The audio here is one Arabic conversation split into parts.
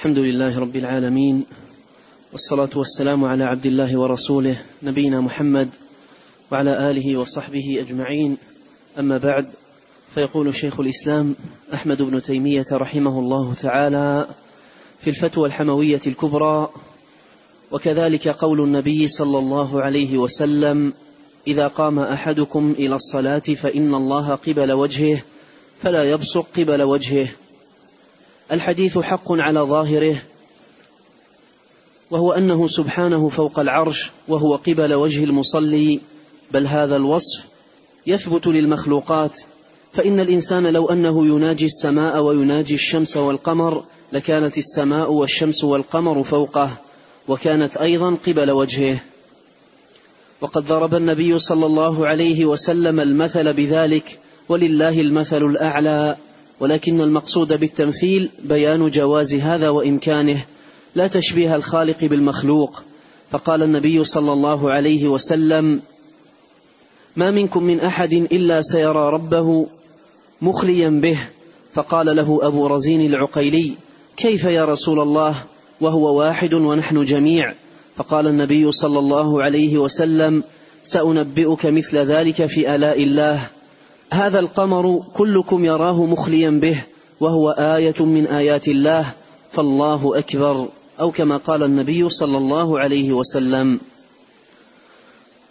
الحمد لله رب العالمين والصلاة والسلام على عبد الله ورسوله نبينا محمد وعلى آله وصحبه أجمعين. أما بعد فيقول شيخ الإسلام أحمد بن تيمية رحمه الله تعالى في الفتوى الحموية الكبرى وكذلك قول النبي صلى الله عليه وسلم إذا قام أحدكم إلى الصلاة فإن الله قبل وجهه فلا يبصق قبل وجهه. الحديث حق على ظاهره وهو أنه سبحانه فوق العرش وهو قبل وجه المصلي بل هذا الوصف يثبت للمخلوقات فإن الإنسان لو أنه يناجي السماء ويناجي الشمس والقمر لكانت السماء والشمس والقمر فوقه وكانت أيضا قبل وجهه. وقد ضرب النبي صلى الله عليه وسلم المثل بذلك ولله المثل الأعلى. ولكن المقصود بالتمثيل بيان جواز هذا وإمكانه لا تشبيه الخالق بالمخلوق. فقال النبي صلى الله عليه وسلم ما منكم من أحد إلا سيرى ربه مخليا به. فقال له أبو رزين العقيلي كيف يا رسول الله؟ وهو واحد ونحن جميع. فقال النبي صلى الله عليه وسلم سأنبئك مثل ذلك في آلاء الله. هذا القمر كلكم يراه مخليا به وهو آية من آيات الله فالله أكبر أو كما قال النبي صلى الله عليه وسلم.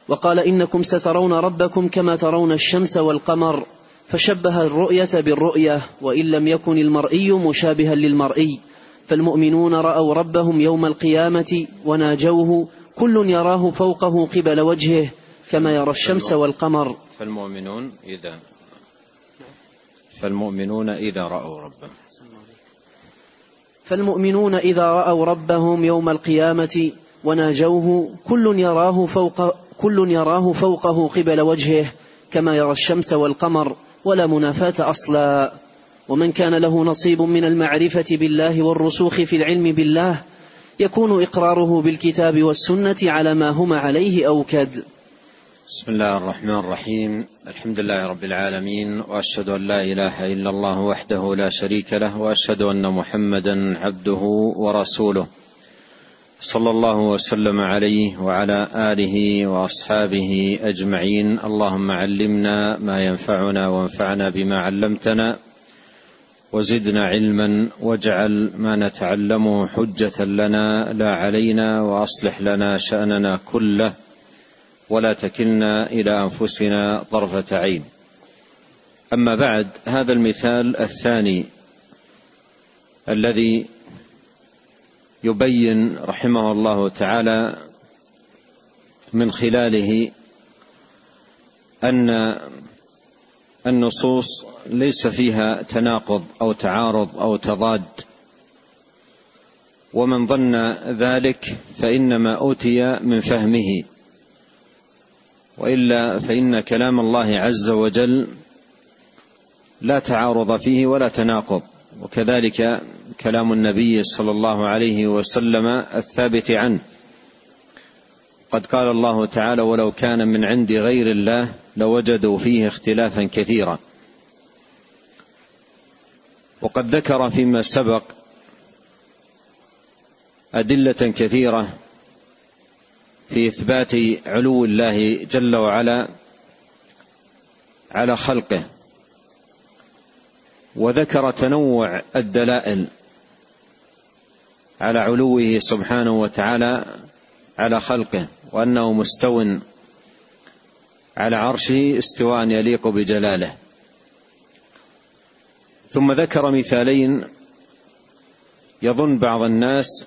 وقال إنكم سترون ربكم كما ترون الشمس والقمر فشبه الرؤية بالرؤية وإن لم يكن المرئي مشابها للمرئي. فالمؤمنون رأوا ربهم يوم القيامة وناجوه كل يراه فوقه قبل وجهه كما يرى الشمس والقمر. فالمؤمنون إذا فالمؤمنون إذا رأوا ربهم. فالمؤمنون إذا رأوا ربهم يوم القيامة وناجوه كل يراه فوق كل يراه فوقه قبل وجهه كما يرى الشمس والقمر ولا منافاة أصلا. ومن كان له نصيب من المعرفة بالله والرسوخ في العلم بالله يكون إقراره بالكتاب والسنة على ما هما عليه أوكد بسم الله الرحمن الرحيم. الحمد لله رب العالمين وأشهد أن لا إله إلا الله وحده لا شريك له وأشهد أن محمدا عبده ورسوله. صلى الله وسلم عليه وعلى آله وأصحابه أجمعين. اللهم علمنا ما ينفعنا وانفعنا بما علمتنا وزدنا علما واجعل ما نتعلمه حجة لنا لا علينا وأصلح لنا شأننا كله. ولا تكلنا إلى أنفسنا طرفة عين. أما بعد هذا المثال الثاني الذي يبين رحمه الله تعالى من خلاله أن النصوص ليس فيها تناقض أو تعارض أو تضاد. ومن ظن ذلك فإنما أوتي من فهمه. وإلا فإن كلام الله عز وجل لا تعارض فيه ولا تناقض. وكذلك كلام النبي صلى الله عليه وسلم الثابت عنه. قد قال الله تعالى ولو كان من عند غير الله لوجدوا فيه اختلافا كثيرا وقد ذكر فيما سبق أدلة كثيرة في إثبات علو الله جل وعلا على خلقه وذكر تنوع الدلائل على علوه سبحانه وتعالى على خلقه وأنه مستو على عرشه استواء يليق بجلاله. ثم ذكر مثالين يظن بعض الناس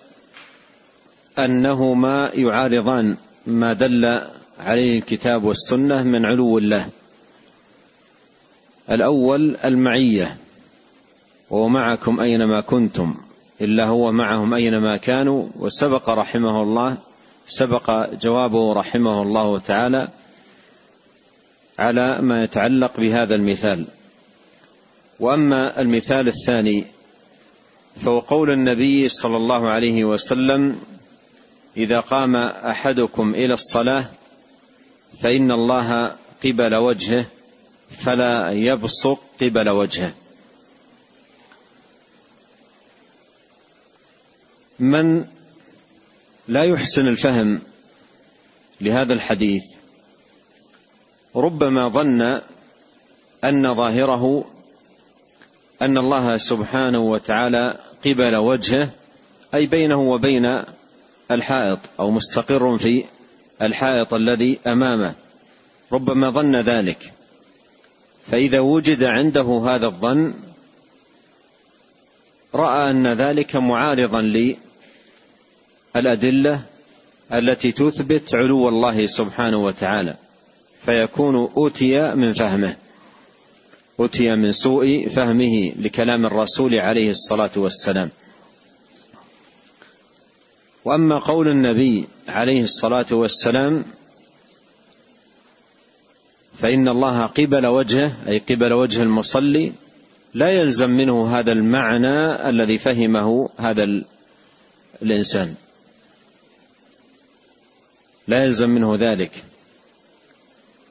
انهما يعارضان ما دل عليه الكتاب والسنة من علو الله. الأول المعية وهو معكم أينما كنتم إلا هو معهم أينما كانوا وسبق رحمه الله سبق جوابه رحمه الله تعالى على ما يتعلق بهذا المثال. وأما المثال الثاني فهو قول النبي صلى الله عليه وسلم إذا قام أحدكم إلى الصلاة فإن الله قبل وجهه فلا يبصق قبل وجهه. من لا يحسن الفهم لهذا الحديث ربما ظن أن ظاهره أن الله سبحانه وتعالى قبل وجهه أي بينه وبين الحائط أو مستقر في الحائط الذي أمامه. ربما ظن ذلك. فإذا وجد عنده هذا الظن رأى أن ذلك معارضا للأدلة التي تثبت علو الله سبحانه وتعالى. فيكون أوتي من فهمه. أوتي من سوء فهمه لكلام الرسول عليه الصلاة والسلام. وأما قول النبي عليه الصلاة والسلام فإن الله قبل وجهه أي قبل وجه المصلي لا يلزم منه هذا المعنى الذي فهمه هذا الإنسان. لا يلزم منه ذلك.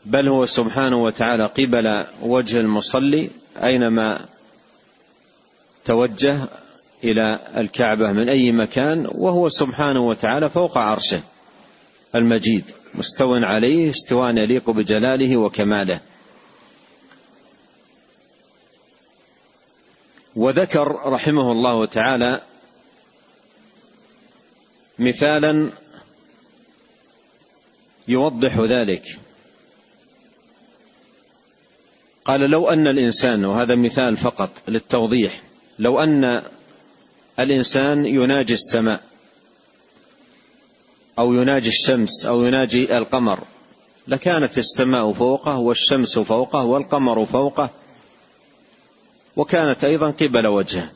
بل هو سبحانه وتعالى قبل وجه المصلي أينما توجه إلى الكعبة من أي مكان وهو سبحانه وتعالى فوق عرشه. المجيد مستو عليه استواء يليق بجلاله وكماله. وذكر رحمه الله تعالى مثالا يوضح ذلك. قال لو أن الإنسان وهذا مثال فقط للتوضيح لو أن الإنسان يناجي السماء أو يناجي الشمس أو يناجي القمر. لكانت السماء فوقه والشمس فوقه والقمر فوقه. وكانت أيضا قبل وجهه.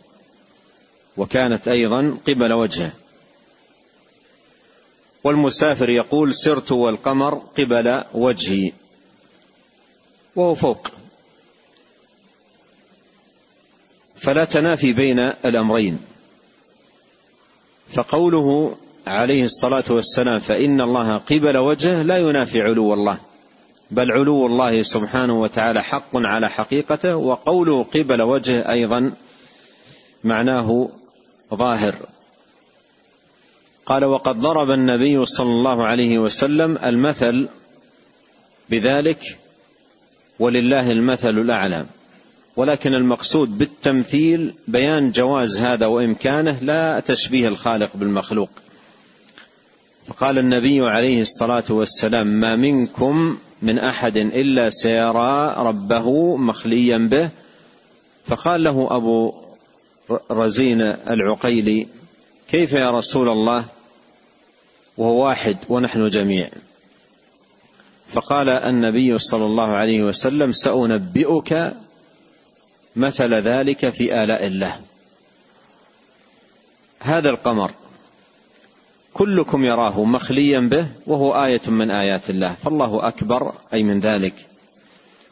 وكانت أيضا قبل وجهه. والمسافر يقول سرت والقمر قبل وجهي. وهو فوق. فلا تنافي بين الأمرين. فقوله عليه الصلاة والسلام فإن الله قبل وجهه لا ينافي علو الله بل علو الله سبحانه وتعالى حق على حقيقته وقوله قبل وجهه أيضا معناه ظاهر. قال وقد ضرب النبي صلى الله عليه وسلم المثل بذلك ولله المثل الأعلى. ولكن المقصود بالتمثيل بيان جواز هذا وإمكانه لا تشبيه الخالق بالمخلوق. فقال النبي عليه الصلاة والسلام ما منكم من أحد إلا سيرى ربه مخليا به. فقال له أبو رزين العقيلي كيف يا رسول الله؟ وهو واحد ونحن جميع. فقال النبي صلى الله عليه وسلم سأنبئك مثل ذلك في آلاء الله. هذا القمر كلكم يراه مخليا به وهو آية من آيات الله. فالله أكبر أي من ذلك.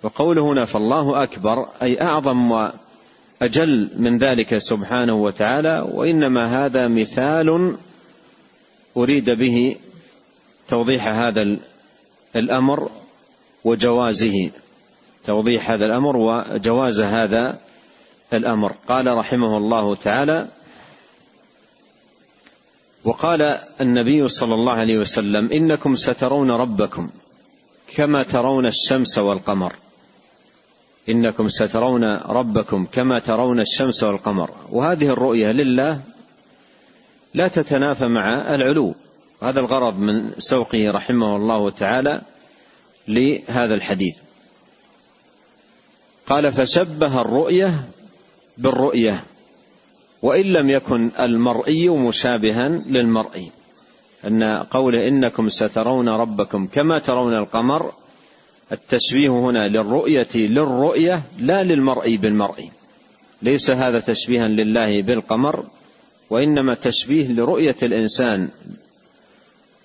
وقوله هنا فالله أكبر أي أعظم وأجل من ذلك سبحانه وتعالى. وإنما هذا مثال أريد به توضيح هذا الأمر وجوازه. توضيح هذا الأمر وجواز هذا الأمر. قال رحمه الله تعالى وقال النبي صلى الله عليه وسلم إنكم سترون ربكم كما ترون الشمس والقمر. إنكم سترون ربكم كما ترون الشمس والقمر. وهذه الرؤية لله لا تتنافى مع العلو. هذا الغرض من سوقه رحمه الله تعالى لهذا الحديث. قال فشبه الرؤية بالرؤية وإن لم يكن المرئي مشابها للمرئي أن قوله إنكم سترون ربكم كما ترون القمر التشبيه هنا للرؤية للرؤية لا للمرئي بالمرئي ليس هذا تشبيها لله بالقمر وإنما تشبيه لرؤية الإنسان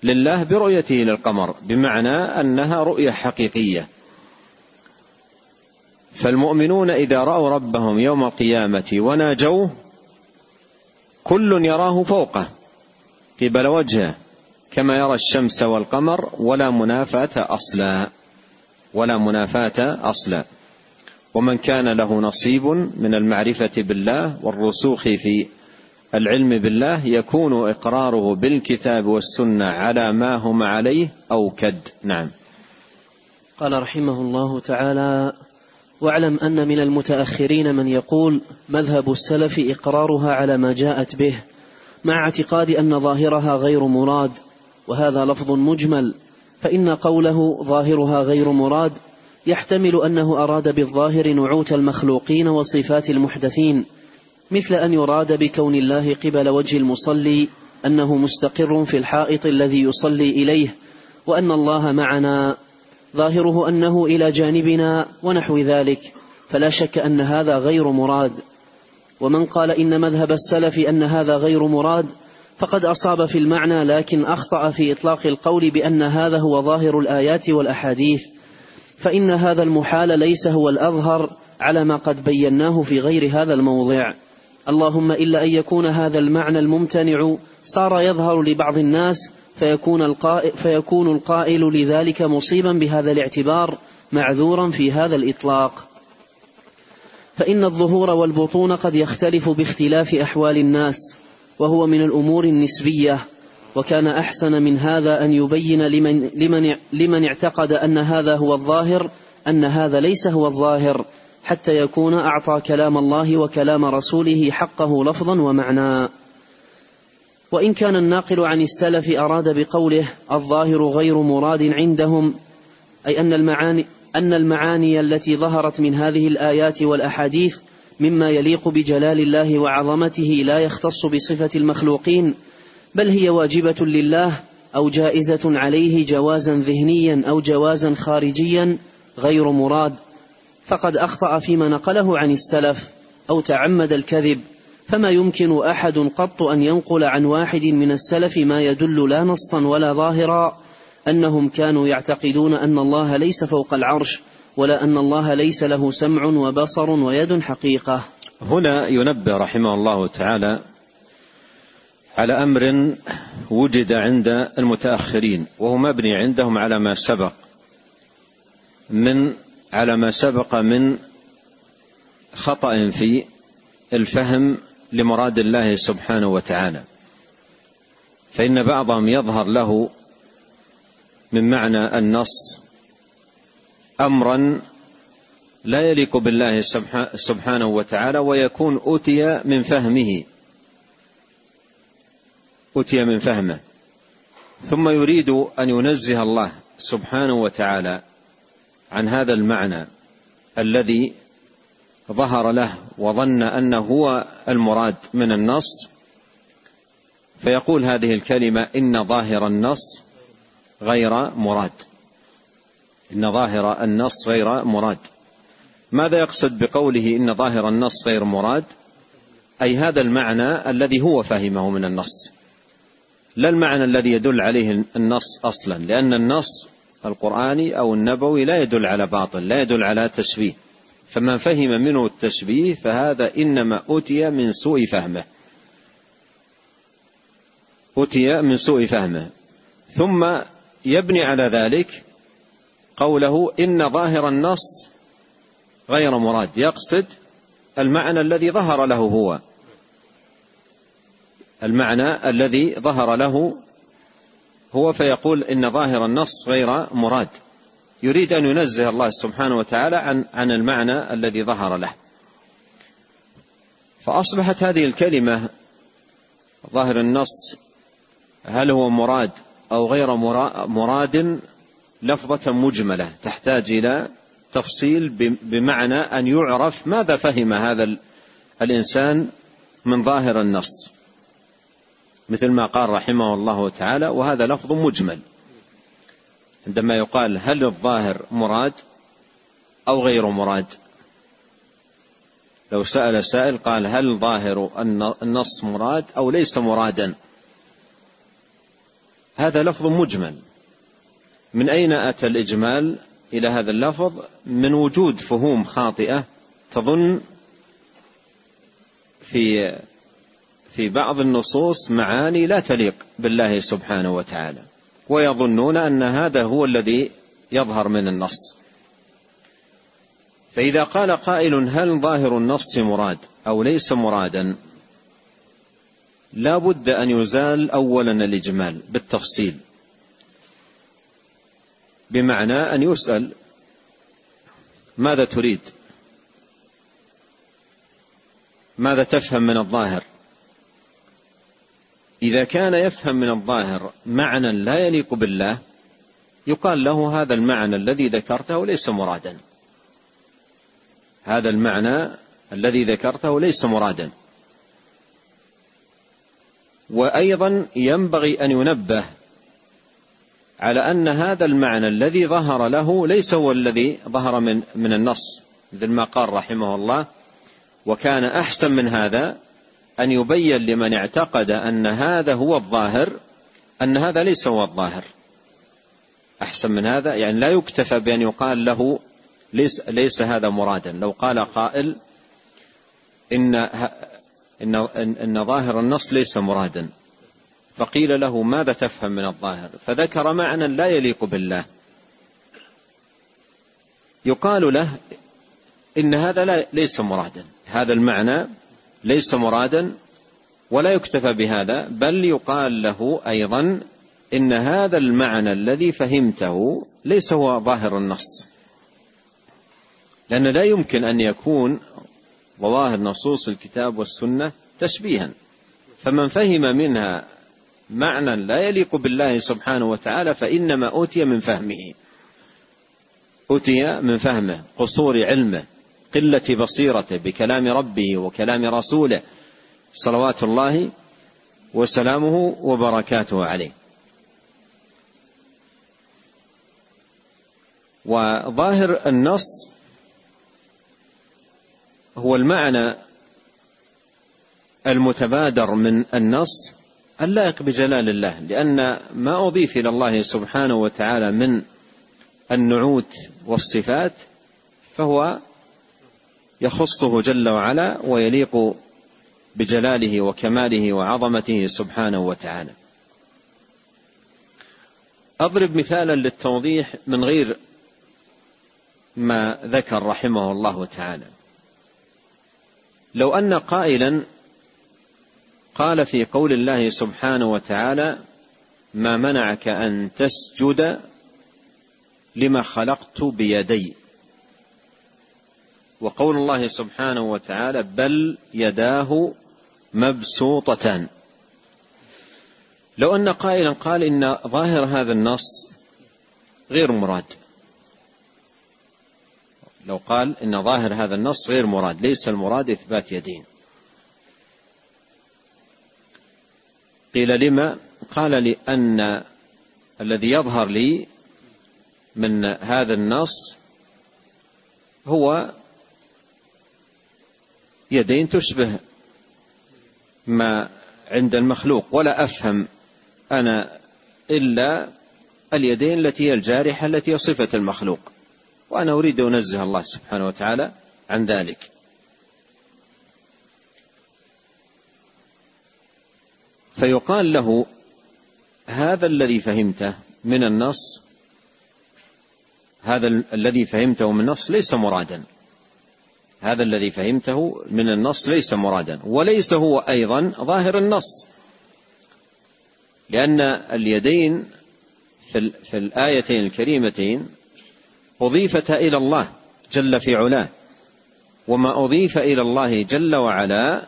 لله برؤيته للقمر بمعنى أنها رؤية حقيقية. فالمؤمنون إذا رأوا ربهم يوم القيامة وناجوه كل يراه فوقه قبل وجهه كما يرى الشمس والقمر ولا منافاة أصلا ولا منافاة أصلا. ومن كان له نصيب من المعرفة بالله والرسوخ في العلم بالله يكون إقراره بالكتاب والسنة على ما هم عليه أوكد نعم. قال رحمه الله تعالى واعلم أن من المتأخرين من يقول مذهب السلف إقرارها على ما جاءت به مع اعتقاد أن ظاهرها غير مراد وهذا لفظ مجمل فإن قوله ظاهرها غير مراد يحتمل أنه أراد بالظاهر نعوت المخلوقين وصفات المحدثين مثل أن يراد بكون الله قبل وجه المصلي أنه مستقر في الحائط الذي يصلي إليه وأن الله معنا ظاهره أنه إلى جانبنا ونحو ذلك فلا شك أن هذا غير مراد. ومن قال إن مذهب السلف أن هذا غير مراد فقد أصاب في المعنى لكن أخطأ في إطلاق القول بأن هذا هو ظاهر الآيات والأحاديث. فإن هذا المحال ليس هو الأظهر على ما قد بيناه في غير هذا الموضع. اللهم إلا أن يكون هذا المعنى الممتنع صار يظهر لبعض الناس فيكون القائل, فيكون القائل لذلك مصيبا بهذا الاعتبار معذورا في هذا الإطلاق. فإن الظهور والبطون قد يختلف باختلاف أحوال الناس وهو من الأمور النسبية وكان أحسن من هذا أن يبين لمن, لمن, لمن اعتقد أن هذا هو الظاهر أن هذا ليس هو الظاهر حتى يكون أعطى كلام الله وكلام رسوله حقه لفظا ومعنى. وإن كان الناقل عن السلف أراد بقوله الظاهر غير مراد عندهم أي أن المعاني أن المعاني التي ظهرت من هذه الآيات والأحاديث مما يليق بجلال الله وعظمته لا يختص بصفة المخلوقين بل هي واجبة لله أو جائزة عليه جوازا ذهنيا أو جوازا خارجيا غير مراد. فقد أخطأ فيما نقله عن السلف أو تعمد الكذب. فما يمكن أحد قط أن ينقل عن واحد من السلف ما يدل لا نصا ولا ظاهرا أنهم كانوا يعتقدون أن الله ليس فوق العرش ولا أن الله ليس له سمع وبصر ويد حقيقة. هنا ينبه رحمه الله تعالى على أمر وجد عند المتأخرين وهو مبني عندهم على ما سبق من على ما سبق من خطأ في الفهم لمراد الله سبحانه وتعالى. فإن بعضهم يظهر له من معنى النص أمرا لا يليق بالله سبحانه وتعالى ويكون أوتي من فهمه. أوتي من فهمه. ثم يريد أن ينزه الله سبحانه وتعالى عن هذا المعنى الذي ظهر له وظن أنه هو المراد من النص فيقول هذه الكلمة إن ظاهر النص غير مراد. إن ظاهر النص غير مراد. ماذا يقصد بقوله إن ظاهر النص غير مراد؟ أي هذا المعنى الذي هو فهمه من النص. لا المعنى الذي يدل عليه النص أصلا لأن النص القرآني أو النبوي لا يدل على باطل لا يدل على تشبيه. فمن فهم منه التشبيه فهذا إنما أتي من سوء فهمه. أتي من سوء فهمه. ثم يبني على ذلك قوله إن ظاهر النص غير مراد يقصد المعنى الذي ظهر له هو. المعنى الذي ظهر له هو فيقول إن ظاهر النص غير مراد. يريد أن ينزه الله سبحانه وتعالى عن عن المعنى الذي ظهر له. فأصبحت هذه الكلمة ظاهر النص هل هو مراد أو غير مراد لفظة مجملة تحتاج إلى تفصيل بمعنى أن يعرف ماذا فهم هذا الإنسان من ظاهر النص. مثل ما قال رحمه الله تعالى وهذا لفظ مجمل. عندما يقال هل الظاهر مراد أو غير مراد؟ لو سأل سائل قال هل ظاهر النص مراد أو ليس مرادا؟ هذا لفظ مجمل. من أين أتى الإجمال إلى هذا اللفظ؟ من وجود فهوم خاطئة تظن في في بعض النصوص معاني لا تليق بالله سبحانه وتعالى. ويظنون أن هذا هو الذي يظهر من النص. فإذا قال قائل هل ظاهر النص مراد أو ليس مرادا لا بد أن يزال أولا الإجمال بالتفصيل. بمعنى أن يسأل ماذا تريد؟ ماذا تفهم من الظاهر؟ إذا كان يفهم من الظاهر معنى لا يليق بالله يقال له هذا المعنى الذي ذكرته ليس مرادا. هذا المعنى الذي ذكرته ليس مرادا. وأيضا ينبغي أن ينبه على أن هذا المعنى الذي ظهر له ليس هو الذي ظهر من من النص مثل ما قال رحمه الله وكان أحسن من هذا أن يبين لمن اعتقد أن هذا هو الظاهر أن هذا ليس هو الظاهر. أحسن من هذا؟ يعني لا يكتفى بأن يقال له ليس ليس هذا مرادا. لو قال قائل إن إن إن ظاهر النص ليس مرادا فقيل له ماذا تفهم من الظاهر؟ فذكر معنى لا يليق بالله. يقال له إن هذا لا ليس مرادا. هذا المعنى ليس مرادا ولا يكتفى بهذا بل يقال له أيضا إن هذا المعنى الذي فهمته ليس هو ظاهر النص. لأن لا يمكن أن يكون ظواهر نصوص الكتاب والسنة تشبيها. فمن فهم منها معنى لا يليق بالله سبحانه وتعالى فإنما أوتي من فهمه. أوتي من فهمه قصور علمه. قلة بصيرته بكلام ربه وكلام رسوله صلوات الله وسلامه وبركاته عليه. وظاهر النص هو المعنى المتبادر من النص اللائق بجلال الله لأن ما أضيف إلى الله سبحانه وتعالى من النعوت والصفات فهو يخصه جل وعلا ويليق بجلاله وكماله وعظمته سبحانه وتعالى. أضرب مثالا للتوضيح من غير ما ذكر رحمه الله تعالى. لو أن قائلا قال في قول الله سبحانه وتعالى ما منعك أن تسجد لما خلقت بيدي. وقول الله سبحانه وتعالى بل يداه مبسوطتان. لو أن قائلا قال إن ظاهر هذا النص غير مراد. لو قال إن ظاهر هذا النص غير مراد ليس المراد إثبات يدين. قيل لما؟ قال لأن الذي يظهر لي من هذا النص هو يدين تشبه ما عند المخلوق ولا أفهم أنا إلا اليدين التي هي الجارحة التي هي صفة المخلوق. وأنا أريد أن أنزه الله سبحانه وتعالى عن ذلك. فيقال له هذا الذي فهمته من النص هذا الذي فهمته من النص ليس مرادا. هذا الذي فهمته من النص ليس مرادا وليس هو أيضا ظاهر النص. لأن اليدين في الآيتين الكريمتين أضيفت إلى الله جل في علاه. وما أضيف إلى الله جل وعلا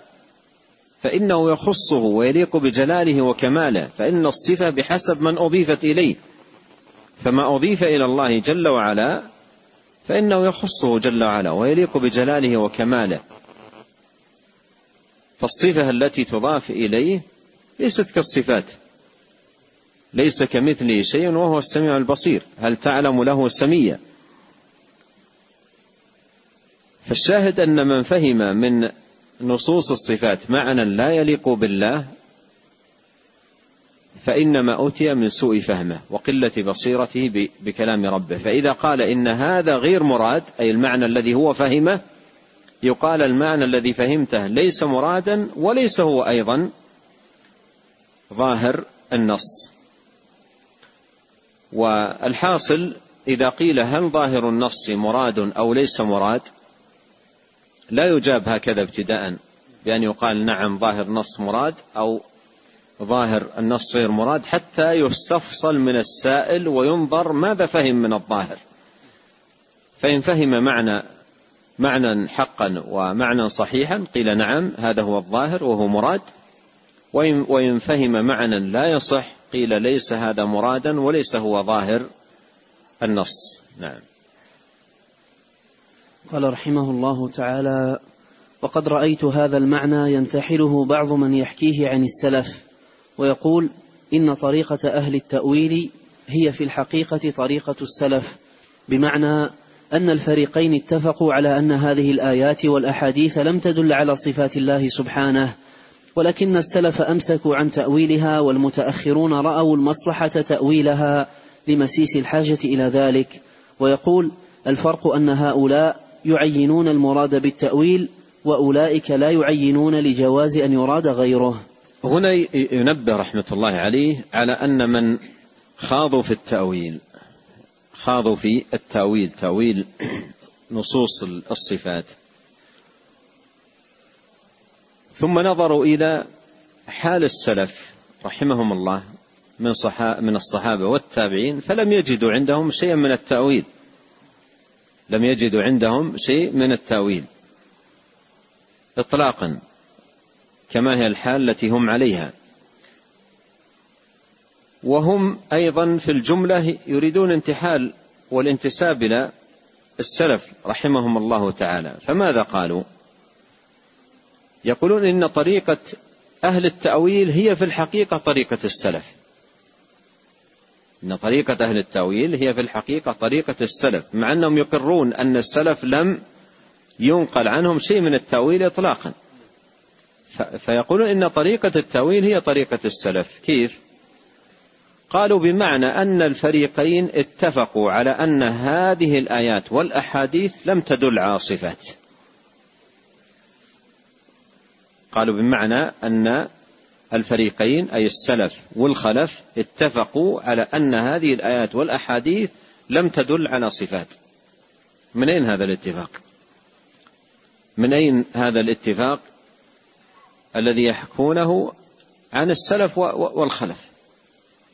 فإنه يخصه ويليق بجلاله وكماله فإن الصفة بحسب من أضيفت إليه. فما أضيف إلى الله جل وعلا فإنه يخصه جل وعلا ويليق بجلاله وكماله. فالصفة التي تضاف إليه ليست كالصفات. ليس كمثله شيء وهو السميع البصير. هل تعلم له سميا فالشاهد أن من فهم من نصوص الصفات معنى لا يليق بالله فإنما أوتي من سوء فهمه وقلة بصيرته بكلام ربه. فإذا قال إن هذا غير مراد أي المعنى الذي هو فهمه يقال المعنى الذي فهمته ليس مرادا وليس هو أيضا ظاهر النص. والحاصل إذا قيل هل ظاهر النص مراد أو ليس مراد لا يجاب هكذا ابتداء بأن يقال نعم ظاهر نص مراد أو ظاهر النص غير مراد حتى يستفصل من السائل وينظر ماذا فهم من الظاهر. فإن فهم معنى معنى حقا ومعنى صحيحا قيل نعم هذا هو الظاهر وهو مراد. وإن, وإن فهم معنى لا يصح قيل ليس هذا مرادا وليس هو ظاهر النص. نعم. قال رحمه الله تعالى وقد رأيت هذا المعنى ينتحله بعض من يحكيه عن السلف ويقول إن طريقة أهل التأويل هي في الحقيقة طريقة السلف بمعنى أن الفريقين اتفقوا على أن هذه الآيات والأحاديث لم تدل على صفات الله سبحانه ولكن السلف أمسكوا عن تأويلها والمتأخرون رأوا المصلحة تأويلها لمسيس الحاجة إلى ذلك. ويقول الفرق أن هؤلاء يعينون المراد بالتأويل وأولئك لا يعينون لجواز أن يراد غيره. هنا ينبه رحمة الله عليه على أن من خاضوا في التأويل خاضوا في التأويل تأويل نصوص الصفات. ثم نظروا إلى حال السلف رحمهم الله من من الصحابة والتابعين فلم يجدوا عندهم شيئا من التأويل. لم يجدوا عندهم شيء من التأويل إطلاقا. كما هي الحال التي هم عليها. وهم أيضا في الجملة يريدون انتحال والانتساب إلى السلف رحمهم الله تعالى. فماذا قالوا؟ يقولون إن طريقة أهل التأويل هي في الحقيقة طريقة السلف. إن طريقة أهل التأويل هي في الحقيقة طريقة السلف مع أنهم يقرون أن السلف لم ينقل عنهم شيء من التأويل إطلاقا. فيقولون إن طريقة التأويل هي طريقة السلف. كيف؟ قالوا بمعنى أن الفريقين اتفقوا على أن هذه الآيات والأحاديث لم تدل صفات قالوا بمعنى أن الفريقين أي السلف والخلف اتفقوا على أن هذه الآيات والأحاديث لم تدل على صفات. من أين هذا الاتفاق؟ من أين هذا الاتفاق؟ الذي يحكونه عن السلف والخلف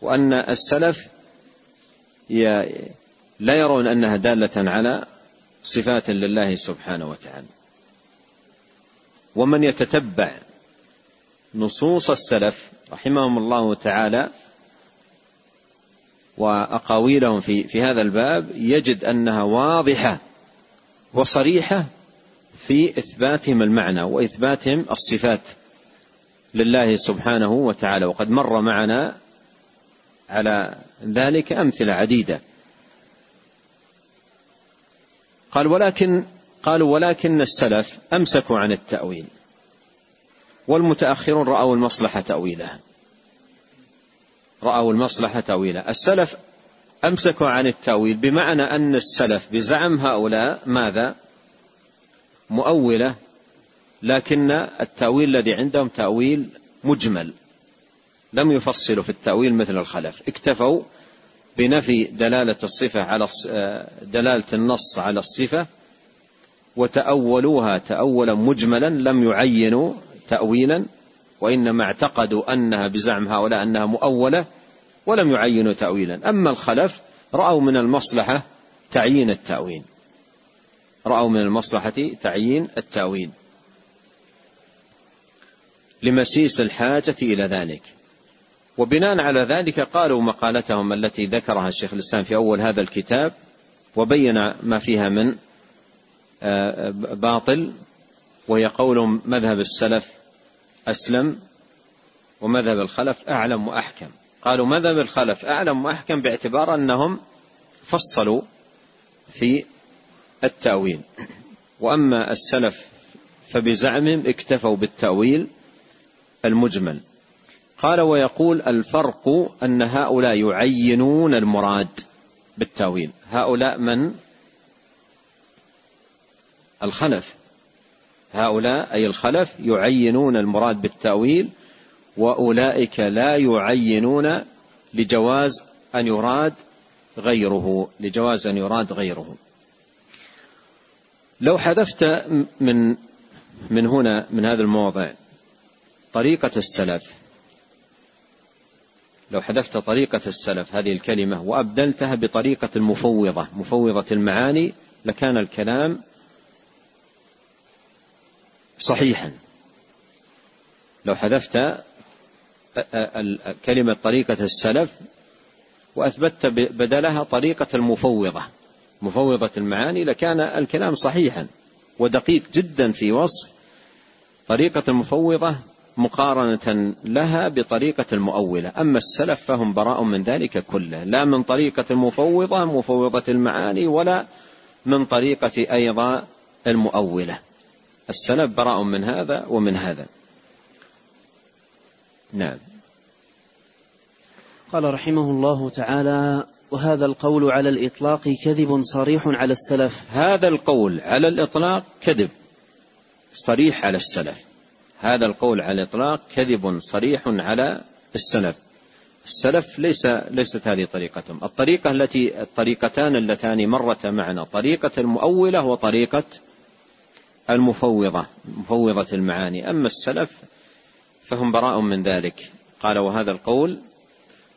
وأن السلف لا يرون أنها دالة على صفات لله سبحانه وتعالى. ومن يتتبع نصوص السلف رحمهم الله تعالى وأقاويلهم في في هذا الباب يجد أنها واضحة وصريحة في إثباتهم المعنى وإثباتهم الصفات. لله سبحانه وتعالى. وقد مر معنا على ذلك أمثلة عديدة. قال ولكن قالوا ولكن السلف أمسكوا عن التأويل والمتأخرون رأوا المصلحة تأويلها. رأوا المصلحة تأويلها. السلف أمسكوا عن التأويل بمعنى أن السلف بزعم هؤلاء ماذا؟ مؤولة لكن التأويل الذي عندهم تأويل مجمل. لم يفصلوا في التأويل مثل الخلف. اكتفوا بنفي دلالة الصفة على دلالة النص على الصفة وتأولوها تأولا مجملا لم يعينوا تأويلا وإنما اعتقدوا أنها بزعم هؤلاء أنها مؤولة ولم يعينوا تأويلا. أما الخلف رأوا من المصلحة تعيين التأويل رأوا من المصلحة تعيين التأويل لمسيس الحاجة إلى ذلك. وبناء على ذلك قالوا مقالتهم التي ذكرها الشيخ الإسلام في أول هذا الكتاب وبين ما فيها من آه، باطل وهي قول مذهب السلف أسلم ومذهب الخلف أعلم وأحكم. قالوا مذهب الخلف أعلم وأحكم باعتبار أنهم فصلوا في التأويل. وأما السلف فبزعمهم اكتفوا بالتأويل المجمل. قال ويقول الفرق أن هؤلاء يعينون المراد بالتأويل. هؤلاء من؟ الخلف. هؤلاء أي الخلف يعينون المراد بالتأويل وأولئك لا يعينون لجواز أن يراد غيره لجواز أن يراد غيره. لو حذفت من من هنا من هذا الموضع طريقة السلف. لو حذفت طريقة السلف هذه الكلمة وأبدلتها بطريقة المفوضة مفوضة المعاني لكان الكلام صحيحا. لو حذفت كلمة طريقة السلف وأثبتت بدلها طريقة المفوضة مفوضة المعاني لكان الكلام صحيحا ودقيق جدا في وصف طريقة المفوضة مقارنة لها بطريقة المؤولة. أما السلف فهم براء من ذلك كله. لا من طريقة المفوضة مفوضة المعاني ولا من طريقة أيضا المؤولة. السلف براء من هذا ومن هذا. نعم. قال رحمه الله تعالى وهذا القول على الإطلاق كذب صريح على السلف. هذا القول على الإطلاق كذب صريح على السلف. هذا القول على الإطلاق كذب صريح على السلف. السلف ليس ليست هذه طريقتهم. الطريقة التي الطريقتان اللتان مرتا معنا طريقة المؤولة وطريقة المفوضة مفوضة المعاني. أما السلف فهم براء من ذلك. قال وهذا القول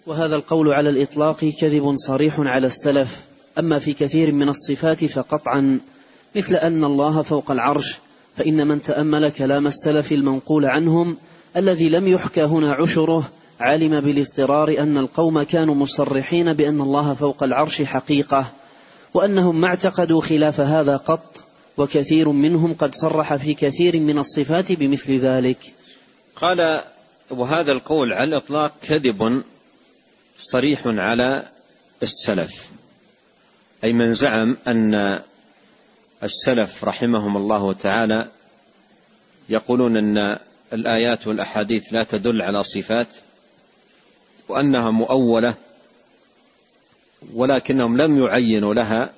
وهذا القول على الإطلاق كذب صريح على السلف. أما في كثير من الصفات فقطعا مثل أن الله فوق العرش فإن من تأمل كلام السلف المنقول عنهم الذي لم يحكى هنا عشره علم بالاضطرار أن القوم كانوا مصرحين بأن الله فوق العرش حقيقة وأنهم ما اعتقدوا خلاف هذا قط وكثير منهم قد صرح في كثير من الصفات بمثل ذلك. قال وهذا القول على الإطلاق كذب صريح على السلف أي من زعم أن السلف رحمهم الله تعالى يقولون أن الآيات والأحاديث لا تدل على صفات وأنها مؤولة ولكنهم لم يعينوا لها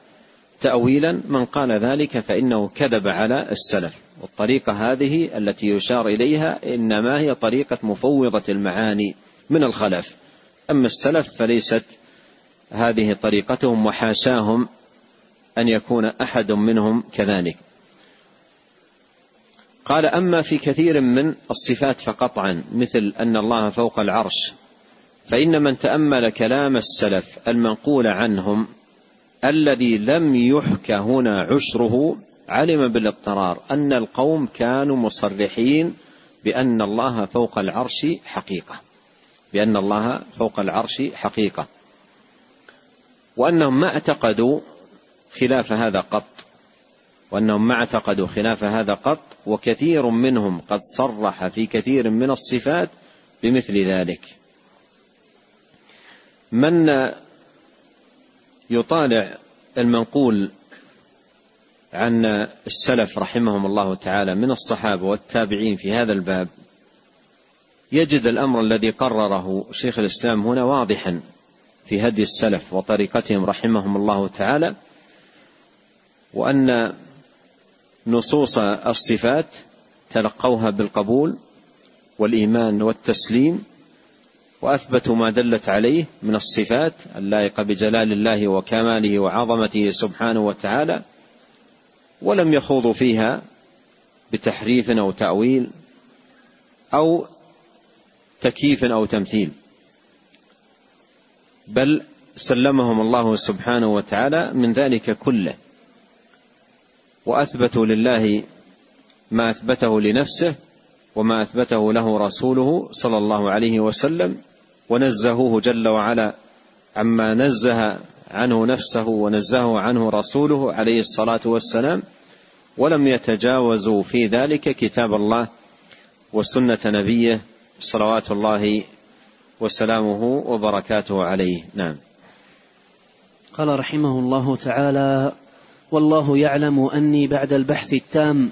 تأويلا. من قال ذلك فإنه كذب على السلف. والطريقة هذه التي يشار إليها إنما هي طريقة مفوضة المعاني من الخلف. أما السلف فليست هذه طريقتهم وحاشاهم أن يكون أحد منهم كذلك. قال أما في كثير من الصفات فقطعا مثل أن الله فوق العرش فإن من تأمل كلام السلف المنقول عنهم الذي لم يحكى هنا عشره علم بالاضطرار أن القوم كانوا مصرحين بأن الله فوق العرش حقيقة. بأن الله فوق العرش حقيقة. وأنهم ما اعتقدوا خلاف هذا قط وأنهم ما اعتقدوا خلاف هذا قط وكثير منهم قد صرح في كثير من الصفات بمثل ذلك. من يطالع المنقول عن السلف رحمهم الله تعالى من الصحابة والتابعين في هذا الباب يجد الأمر الذي قرره شيخ الإسلام هنا واضحا في هدي السلف وطريقتهم رحمهم الله تعالى وأن نصوص الصفات تلقوها بالقبول والإيمان والتسليم وأثبتوا ما دلت عليه من الصفات اللائقة بجلال الله وكماله وعظمته سبحانه وتعالى ولم يخوضوا فيها بتحريف أو تأويل أو تكييف أو تمثيل. بل سلمهم الله سبحانه وتعالى من ذلك كله. وأثبتوا لله ما أثبته لنفسه وما أثبته له رسوله صلى الله عليه وسلم ونزهوه جل وعلا عما نزه عنه نفسه ونزهه عنه رسوله عليه الصلاة والسلام ولم يتجاوزوا في ذلك كتاب الله وسنة نبيه صلوات الله وسلامه وبركاته عليه. نعم. قال رحمه الله تعالى والله يعلم أني بعد البحث التام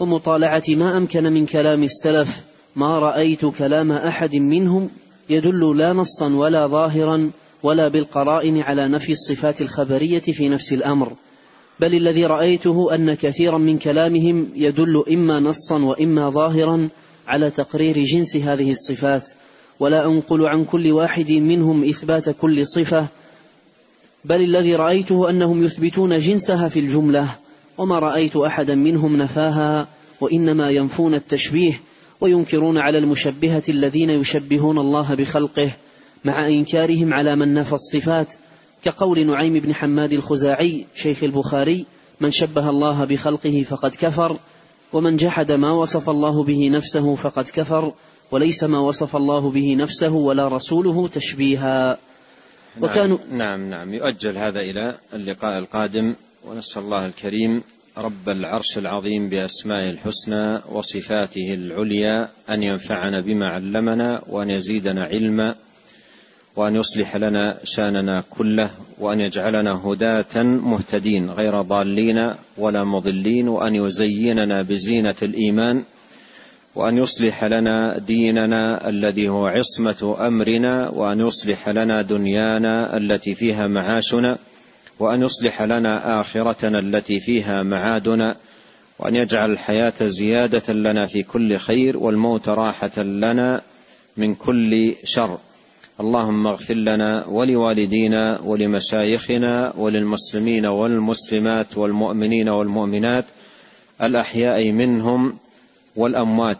ومطالعة ما أمكن من كلام السلف ما رأيت كلام أحد منهم يدل لا نصا ولا ظاهرا ولا بالقرائن على نفي الصفات الخبرية في نفس الأمر. بل الذي رأيته أن كثيرا من كلامهم يدل إما نصا وإما ظاهرا على تقرير جنس هذه الصفات. ولا أنقل عن كل واحد منهم إثبات كل صفة بل الذي رأيته أنهم يثبتون جنسها في الجملة وما رأيت أحدا منهم نفاها وإنما ينفون التشبيه وينكرون على المشبهة الذين يشبهون الله بخلقه مع إنكارهم على من نفى الصفات كقول نعيم بن حماد الخزاعي شيخ البخاري من شبه الله بخلقه فقد كفر ومن جحد ما وصف الله به نفسه فقد كفر وليس ما وصف الله به نفسه ولا رسوله تشبيها. وكانوا نعم نعم. يؤجل هذا إلى اللقاء القادم. ونسأل الله الكريم رب العرش العظيم بأسمائه الحسنى وصفاته العليا أن ينفعنا بما علمنا وأن يزيدنا علما وأن يصلح لنا شأننا كله وأن يجعلنا هداة مهتدين غير ضالين ولا مضلين وأن يزيننا بزينة الإيمان وأن يصلح لنا ديننا الذي هو عصمة أمرنا وأن يصلح لنا دنيانا التي فيها معاشنا وأن يصلح لنا آخرتنا التي فيها معادنا وأن يجعل الحياة زيادة لنا في كل خير والموت راحة لنا من كل شر. اللهم اغفر لنا ولوالدينا ولمشايخنا وللمسلمين والمسلمات والمؤمنين والمؤمنات الأحياء منهم والأموات.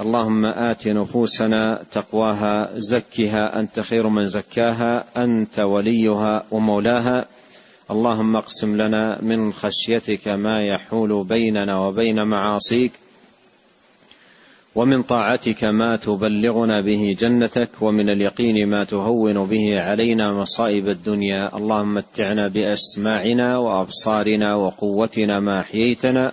اللهم آت نفوسنا تقواها زكها أنت خير من زكاها أنت وليها ومولاها. اللهم اقسم لنا من خشيتك ما يحول بيننا وبين معاصيك ومن طاعتك ما تبلغنا به جنتك ومن اليقين ما تهون به علينا مصائب الدنيا. اللهم متعنا بأسماعنا وأبصارنا وقوتنا ما أحييتنا